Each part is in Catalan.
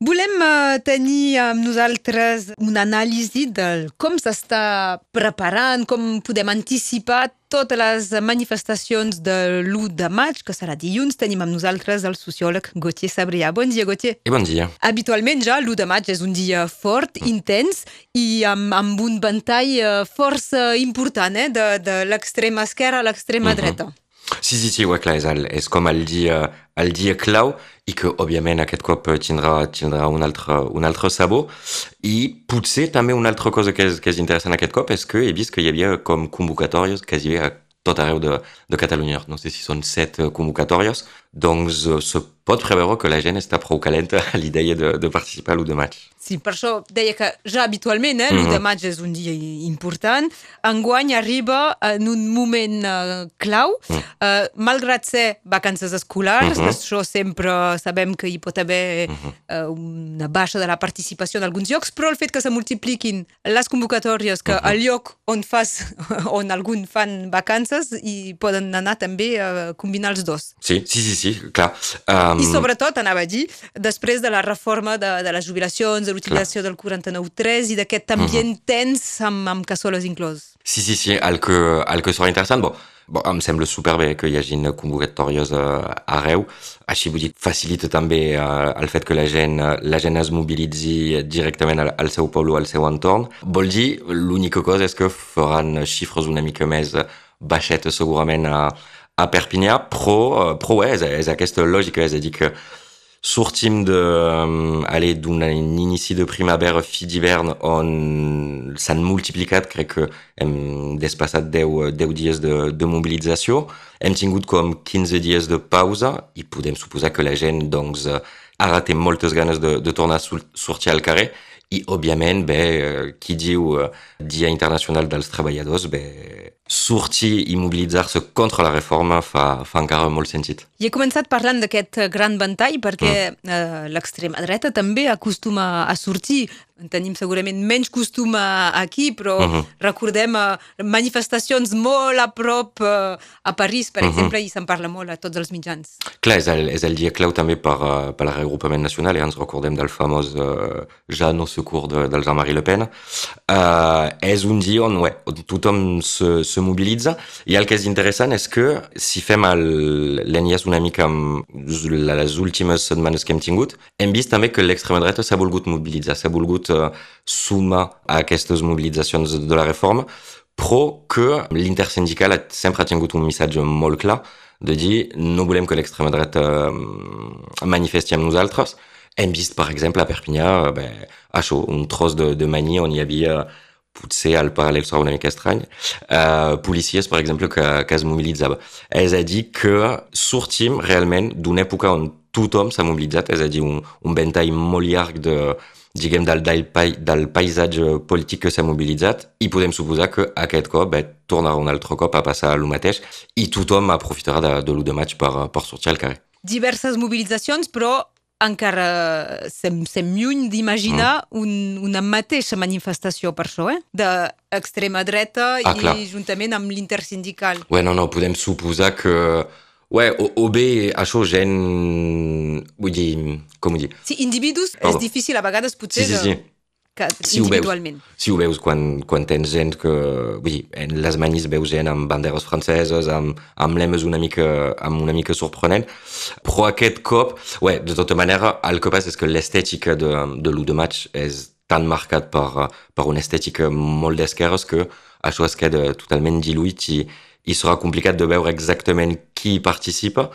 Volem uh, tenir amb nosaltres una anàlisi de com s'està preparant, com podem anticipar totes les manifestacions de l'1 de maig, que serà dilluns. Tenim amb nosaltres el sociòleg Gauthier Sabrià. Bon dia, Gauthier. I bon dia. Habitualment ja l'1 de maig és un dia fort, mm. intens i amb, amb un ventall uh, força important eh, de, de l'extrema esquerra a l'extrema mm -hmm. dreta. Sí, sí, sí, ouais, clar, és, el, és com el dia, el dia clau i que, òbviament, aquest cop tindrà, tindrà un, altre, un altre sabor. I potser també una altra cosa que és, que és interessant aquest cop és que he vist que hi havia com convocatòries quasi a tot arreu de, de Catalunya. No sé si són set convocatòries, doncs se pot preveure que la gent està prou calenta a l'idea de, de participar a l'1 de maig. Sí, per això deia que ja habitualment eh, l'1 mm -hmm. de maig és un dia important. Enguany arriba en un moment uh, clau, mm. uh, malgrat ser vacances escolars, mm -hmm. això sempre sabem que hi pot haver mm -hmm. uh, una baixa de la participació en alguns llocs, però el fet que se multipliquin les convocatòries, que mm -hmm. al lloc on fas, on algun fan vacances, i poden anar també a combinar els dos. Sí, sí, sí, sí clar. Um... I sobretot, anava a dir, després de la reforma de, de les jubilacions, de l'utilització del 49.3 i d'aquest ambient uh -huh. tens amb, amb cassoles inclòs. Sí, sí, sí, el que, el que serà interessant, bon, bon, em sembla superbé que hi hagin convocatòries uh, arreu, així vull dir, facilita també uh, el fet que la gent, la gent es mobilitzi directament al, al seu poble o al seu entorn. Vol dir, l'única cosa és que faran xifres una mica més baixetes segurament a, a Perpinyà, però, però és, és aquesta lògica, és a dir que sortim de, um, aller d'un inici de primavera, fi d'hivern, on s'han multiplicat, crec que hem despassat 10, 10 dies de, de mobilització, hem tingut com 15 dies de pausa. I podem suposar que la gent doncs, ara té moltes ganes de, de tornar a sortir al carrer. I, òbviament, bé, qui diu Dia Internacional dels Treballadors, bé, sortir i mobilitzar-se contra la reforma fa, fa encara molt sentit. I he començat parlant d'aquest gran ventall perquè mm. eh, l'extrema dreta també acostuma a sortir en tenim segurament menys costum aquí, però uh -huh. recordem uh, manifestacions molt a prop uh, a París, per uh -huh. exemple, i se'n parla molt a tots els mitjans. Clar, és el, és el dia clau també per, uh, per el regrupament nacional, i ens recordem del famós uh, Ja no secours de, del Jean-Marie Le Pen. Uh, és un dia on, ouais, on tothom se, se mobilitza, i el que és interessant és que si fem l'enllaç una mica amb les últimes setmanes que hem tingut, hem vist també que l'extrema dreta s'ha volgut mobilitzar, s'ha volgut uh, suma a aquestes mobilitzacions de la reforma, però que l'intersindical sempre ha tingut un missatge molt clar de dir no volem que l'extrema dreta uh, manifesti amb nosaltres. Hem vist, per exemple, a Perpinyà, bé, això, un tros de, de mani on hi havia potser el paral·lel serà una mica estrany, uh, policies, per exemple, que, que es mobilitzava. És a dir, que sortim realment d'una època on tothom s'ha mobilitzat, és a dir, un, un ventall molt llarg de, diguem, del, del, del paisatge polític que s'ha mobilitzat i podem suposar que aquest cop bé, tornarà un altre cop a passar el mateix i tothom aprofitarà de, de l'1 de maig per, per sortir al carrer. Diverses mobilitzacions, però encara sem, sem lluny d'imaginar mm. un, una mateixa manifestació per això, eh? d'extrema dreta ah, i clar. juntament amb l'intersindical. Bé, no, no, podem suposar que Ouais, o, o bé això gent... Vull dir, com ho dir? Sí, individus Perdó. és difícil a vegades potser sí, sí, sí. Que si individualment. Ho veus, si ho veus quan, quan tens gent que... Vull dir, en les manis veus gent amb banderes franceses, amb, amb lemes una mica, amb una mica sorprenent, però aquest cop, ouais, de tota manera, el que passa és que l'estètica de, de l'1 de maig és tan marcat per, per una estètica molt d'esquerres que això es queda totalment diluït i, i serà complicat de veure exactament qui participa.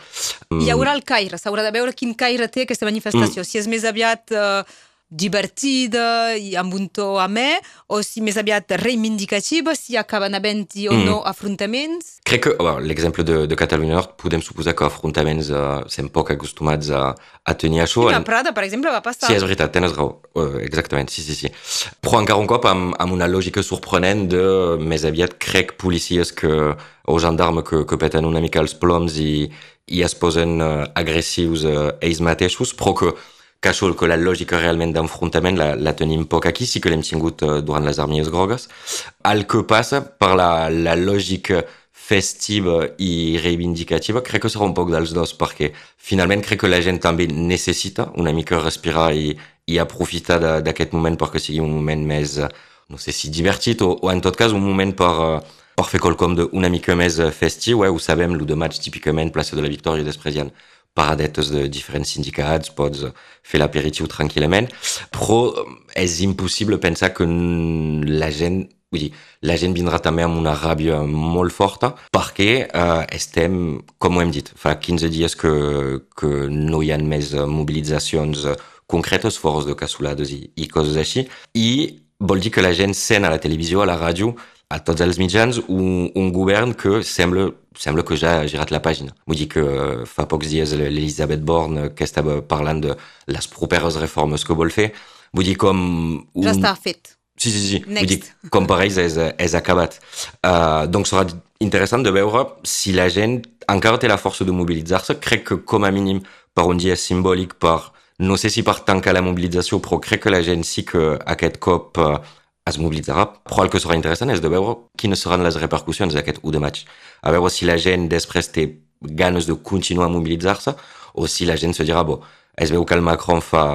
Hi haurà el caire, s'haurà de veure quin caire té aquesta manifestació. Mm. Si és més aviat uh, divertida i amb un to amè, o si més aviat reivindicativa, si acaben havent-hi o mm. no afrontaments? Crec que oh, l'exemple de, de Catalunya Nord podem suposar que afrontaments uh, estem poc acostumats a, a tenir això. I a Prada, per exemple, va passar. Sí, és veritat, tens raó. Uh, exactament, sí, sí, sí. Però encara un cop amb, amb una lògica sorprenent de més aviat crec policies que, o gendarmes que, que peten una mica els ploms i, i es posen uh, agressius uh, ells mateixos, però que que que la lògica realment d'enfrontament la, la tenim poc aquí, sí que l'hem tingut uh, durant les armies grogues. El que passa per la, la lògica festiva i reivindicativa, crec que serà un poc dels dos, perquè finalment crec que la gent també necessita una mica respirar i, i aprofitar d'aquest moment perquè sigui un moment més, no sé si divertit o, o en tot cas un moment per, per fer quelcom una mica més festiu, eh? ho sabem, l'1 de maig típicament, plaça de la Victòria, després hi ha paradetes de diferents sindicats, pots fer l'aperitiu tranquil·lament, però és impossible pensar que la gent Vull dir, la gent vindrà també amb una ràbia molt forta perquè eh, estem, com ho hem dit, fa 15 dies que, que no hi ha més mobilitzacions concretes, de cassolades i, i coses així, i vol dir que la gent sent a la televisió, a la ràdio, a tots els mitjans, un, un govern que sembla, sembla que ja ha girat la pàgina. Vull dir que fa pocs dies l'Elisabeth Borne que estava parlant de les properes reformes que vol fer, vull dir com... Un... Ja està fet Sí, sí, sí. Vull dir, com per ells és, és acabat. Uh, doncs serà interessant de veure si la gent encara té la força de mobilitzar-se. Crec que com a mínim per un dia simbòlic, per, no sé si per tancar la mobilització, però crec que la gent sí que aquest cop uh, es mobilitzarà. Però el que serà interessant és de veure quines seran les repercussions d'aquest 1 de maig. A veure si la gent després té ganes de continuar a mobilitzar-se o si la gent se dirà, bo, es veu que Macron fa,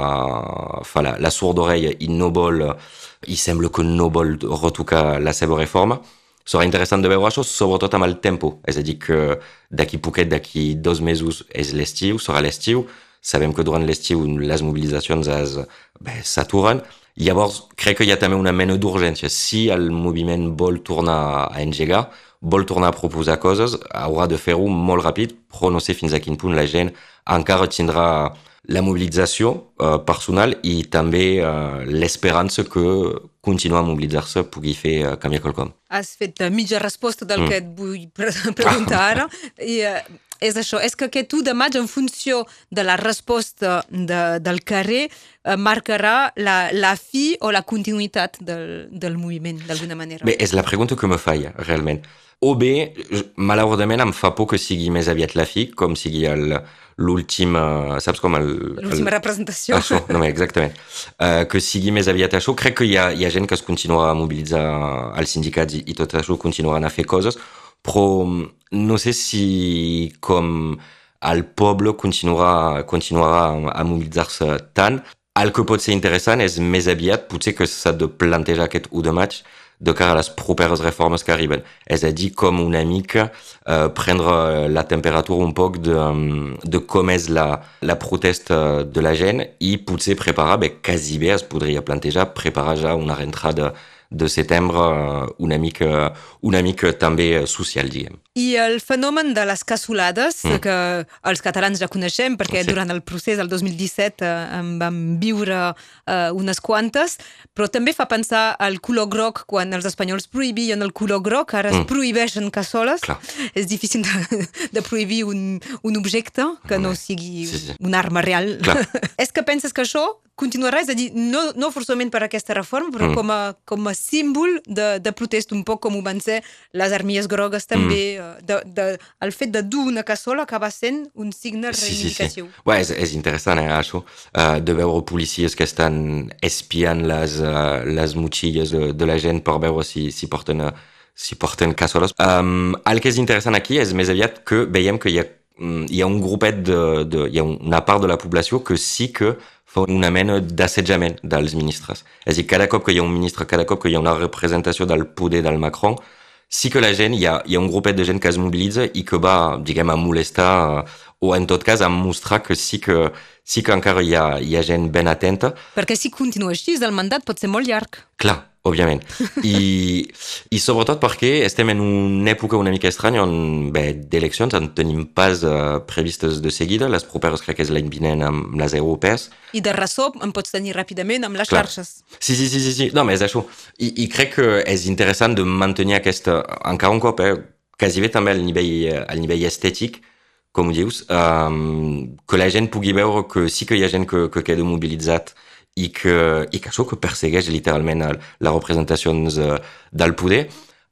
fa la, la sourde oreille i no vol i sembla que no vol retocar la seva reforma. Serà interessant de veure això, sobretot amb el tempo. És a dir, que d'aquí poquet, d'aquí dos mesos, és l'estiu, serà l'estiu. Sabem que durant l'estiu les mobilitzacions s'aturen. Llavors, crec que hi ha també una mena d'urgència. Si el moviment vol tornar a engegar, vol tornar a proposar coses, haurà de fer-ho molt ràpid, però no sé fins a quin punt la gent encara tindrà la mobilització uh, personal i també uh, l'esperança que continuar a mobilitzar-se pugui fer uh, canviar quelcom. Has fet mitja resposta del mm. que et vull pre preguntar ara. I, uh, és això, és que aquest 1 de maig, en funció de la resposta de, del carrer, uh, marcarà la, la fi o la continuïtat del, del moviment, d'alguna manera? Bé, és la pregunta que me faia, realment. O bé, malauradament, em fa por que sigui més aviat la fi, com sigui el, l'última, saps com el... L'última representació. Això, no, exactament. Uh, que sigui més aviat això. Crec que hi ha, hi ha gent que es continua a mobilitzar als sindicats i, i tot això continuaran a fer coses, però no sé si com el poble continuarà, continuarà a mobilitzar-se tant. El que pot ser interessant és més aviat, potser que s'ha de plantejar aquest 1 de maig, de cara a les properes reformes que arriben. És a dir, com una mica eh, prendre la temperatura un poc de, de com la, la protesta de la gent i potser preparar, bé, quasi bé es podria plantejar, preparar ja una reentrada de setembre una mica, una mica també social, diguem. I el fenomen de les cassolades, mm. que els catalans ja coneixem, perquè sí. durant el procés del 2017 eh, en vam viure eh, unes quantes, però també fa pensar al color groc, quan els espanyols prohibien el color groc, ara es mm. prohibeixen cassoles. Clar. És difícil de, de prohibir un, un objecte que no sigui sí, sí. una arma real. És que penses que això continuarà, és a dir, no, no forçament per aquesta reforma, però mm. com, a, com a símbol de, de un poc com ho van ser les armies grogues també, mm. Eh, de, de, el fet de dur una cassola acaba sent un signe reivindicatiu. Sí, sí, sí. Well, és, és interessant, eh, això, uh, de veure policies que estan espiant les, uh, les motxilles de, de la gent per veure si, si porten... Uh, si porten cassoles. Um, el que és interessant aquí és més aviat que veiem que hi ha, mm, hi ha un grupet de, de... hi ha una part de la població que sí que fa una mena d'assetjament dels ministres. És a dir, cada cop que hi ha un ministre, cada cop que hi ha una representació del poder del Macron, sí que la gent, hi ha, hi ha un grupet de gent que es mobilitza i que va, diguem, a molestar o en tot cas a mostrar que sí que, sí que encara hi ha, hi ha gent ben atenta. Perquè si continua així, el mandat pot ser molt llarg. Clar, òbviament. I, I sobretot perquè estem en una època una mica estranya on d'eleccions en tenim pas uh, previstes de seguida, les properes crec que és l'any vinent amb les europees. I de ressò en pots tenir ràpidament amb les Clar. xarxes. Sí, sí, sí, sí, sí. No, és això. I, I crec que és interessant de mantenir aquesta, encara un cop, eh, quasi bé també al nivell, al nivell estètic, com ho dius, um, que la gent pugui veure que sí que hi ha gent que, que queda mobilitzat i que, i que això que persegueix literalment les representacions eh, del poder.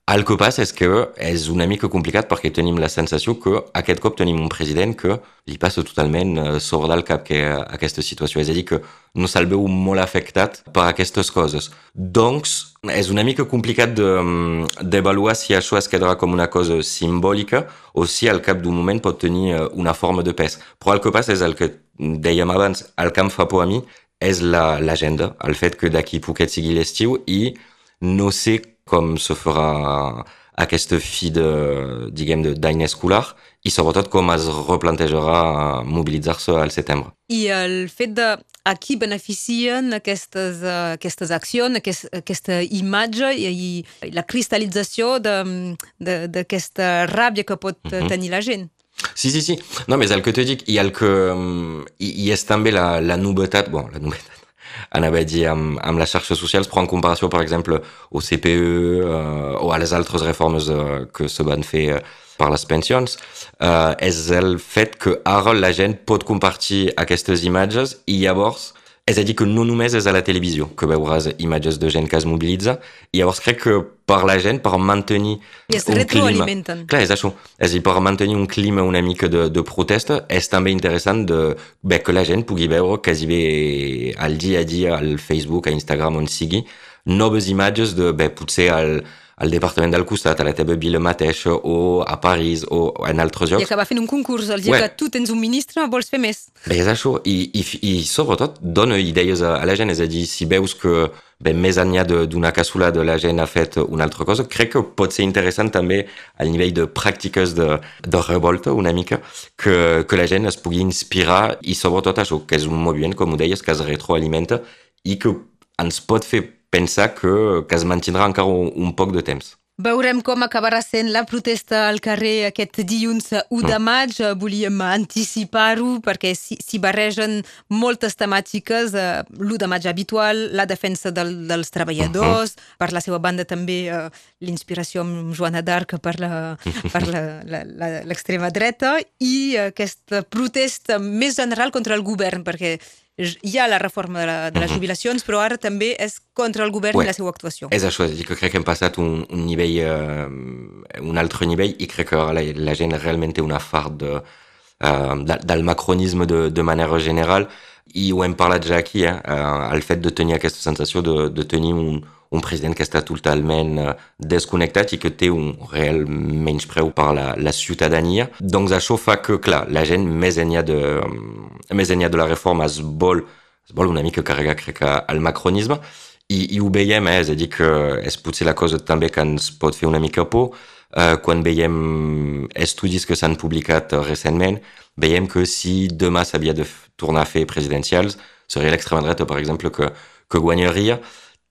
El que passa és que és una mica complicat perquè tenim la sensació que aquest cop tenim un president que li passa totalment eh, sobre del cap que aquesta situació. És a dir, que no se'l veu molt afectat per aquestes coses. Doncs és una mica complicat d'avaluar de, si això es quedarà com una cosa simbòlica o si al cap d'un moment pot tenir eh, una forma de pes. Però el que passa és el que dèiem abans, el que em fa por a mi és l'agenda, la, el fet que d'aquí poquet sigui l'estiu i no sé com se farà aquesta fi de, diguem, d'any escolar i sobretot com es replantejarà mobilitzar-se al setembre. I el fet de a qui beneficien aquestes, uh, aquestes accions, aquest, aquesta imatge i, i la cristal·lització d'aquesta ràbia que pot. -huh. tenir la gent. Sí, sí, sí. No, mais el que te dic, i el que... I, i és també la, la novetat, bon, la novetat, anava a dir amb, amb les xarxes socials, però en comparació, per exemple, au CPE uh, o a les altres reformes uh, que se van fer uh, per les pensions, uh, és el fet que ara la gent pot compartir aquestes imatges i llavors és a dir, que no només és a la televisió que veuràs imatges de gent es mobilitza, i llavors crec que per la gent, per mantenir I un clima... Clar, és això. És dir, per mantenir un clima una mica de, de protesta, és també interessant de, bé, que la gent pugui veure quasi bé al dia a dia al Facebook, a Instagram, on sigui, noves imatges de, bé, potser al, al departament del costat, a la teva vila mateixa, o a París, o en altres llocs. I acabar fent un concurs, el dia ouais. que tu tens un ministre vols fer més. Bé, és això, i, i, i sobretot dona idees a, a la gent, és a dir, si veus que bé, més enllà d'una cassolada la gent ha fet una altra cosa, crec que pot ser interessant també al nivell de pràctiques de, de revolta una mica, que, que la gent es pugui inspirar i sobretot això, que és un moviment, com ho deies, que es retroalimenta i que ens pot fer pensar que, que es mantindrà encara un, un poc de temps. Veurem com acabarà sent la protesta al carrer aquest dilluns 1 de mm. maig. Volíem anticipar-ho perquè s'hi barregen moltes temàtiques. Eh, L'1 de maig habitual, la defensa del, dels treballadors, -huh. per la seva banda també l'inspiració amb Joana d'Arc per l'extrema dreta i aquesta protesta més general contra el govern perquè hi ha la reforma de, la, de les jubilacions, però ara també és contra el govern ouais. i la seva actuació. És això, és dir, que crec que hem passat un, un nivell, uh, un altre nivell, i crec que la, la gent realment té una fart de, uh, de, del macronisme de, de manera general, i ho hem parlat ja aquí, eh, uh, el fet de tenir aquesta sensació de, de tenir un, un president que està totalment uh, desconnectat i que té un real menyspreu per la, la ciutadania. Doncs això fa que, clar, la gent més enllà de, més enllà de la reforma es vol, es vol una mica carregar, crec, al macronisme i, i ho veiem, eh? és a dir, que és potser la cosa també que ens pot fer una mica por, uh, quan veiem estudis que s'han publicat recentment, veiem que si demà s'havia de tornar a fer presidencials, seria l'extrema dreta, per exemple, que, que guanyaria,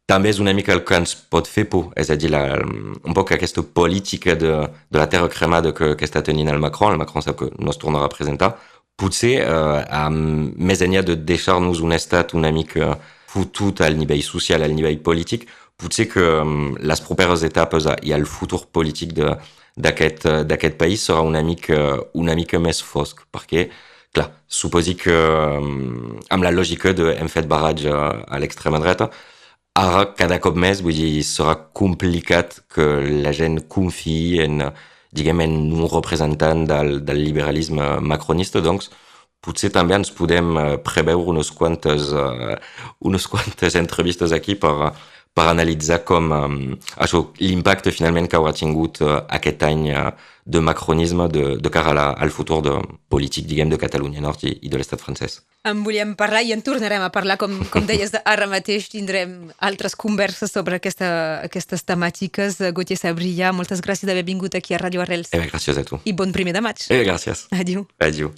és una mica el que ens pot fer por, és a dir, la, un poc aquesta política de, de la terra cremada que, que està tenint el Macron, el Macron sap que no es tornarà a presentar, potser eh, amb, més enllà de deixar-nos un estat una mica fotut al nivell social, al nivell polític, potser que um, les properes etapes i el futur polític d'aquest país serà una mica, una mica més fosc, perquè, clar, suposi que um, amb la lògica de hem fet barratge a l'extrema dreta, ara cada cop més, vull dir, serà complicat que la gent confiï en, diguem, en un representant del, del liberalisme macronista, doncs potser també ens podem eh, preveure unes quantes, uh, unes quantes entrevistes aquí per, per analitzar com um, això, l'impacte finalment que haurà tingut uh, aquest any uh, de macronisme de, de cara la, al futur de polític, diguem, de Catalunya Nord i, i de l'estat francès. En volíem parlar i en tornarem a parlar, com, com deies, ara mateix tindrem altres converses sobre aquesta, aquestes temàtiques. Gauthier Sabrià, moltes gràcies d'haver vingut aquí a Radio Arrels. Eh gràcies a tu. I bon primer de maig. Eh, gràcies. Adiu. Adiu.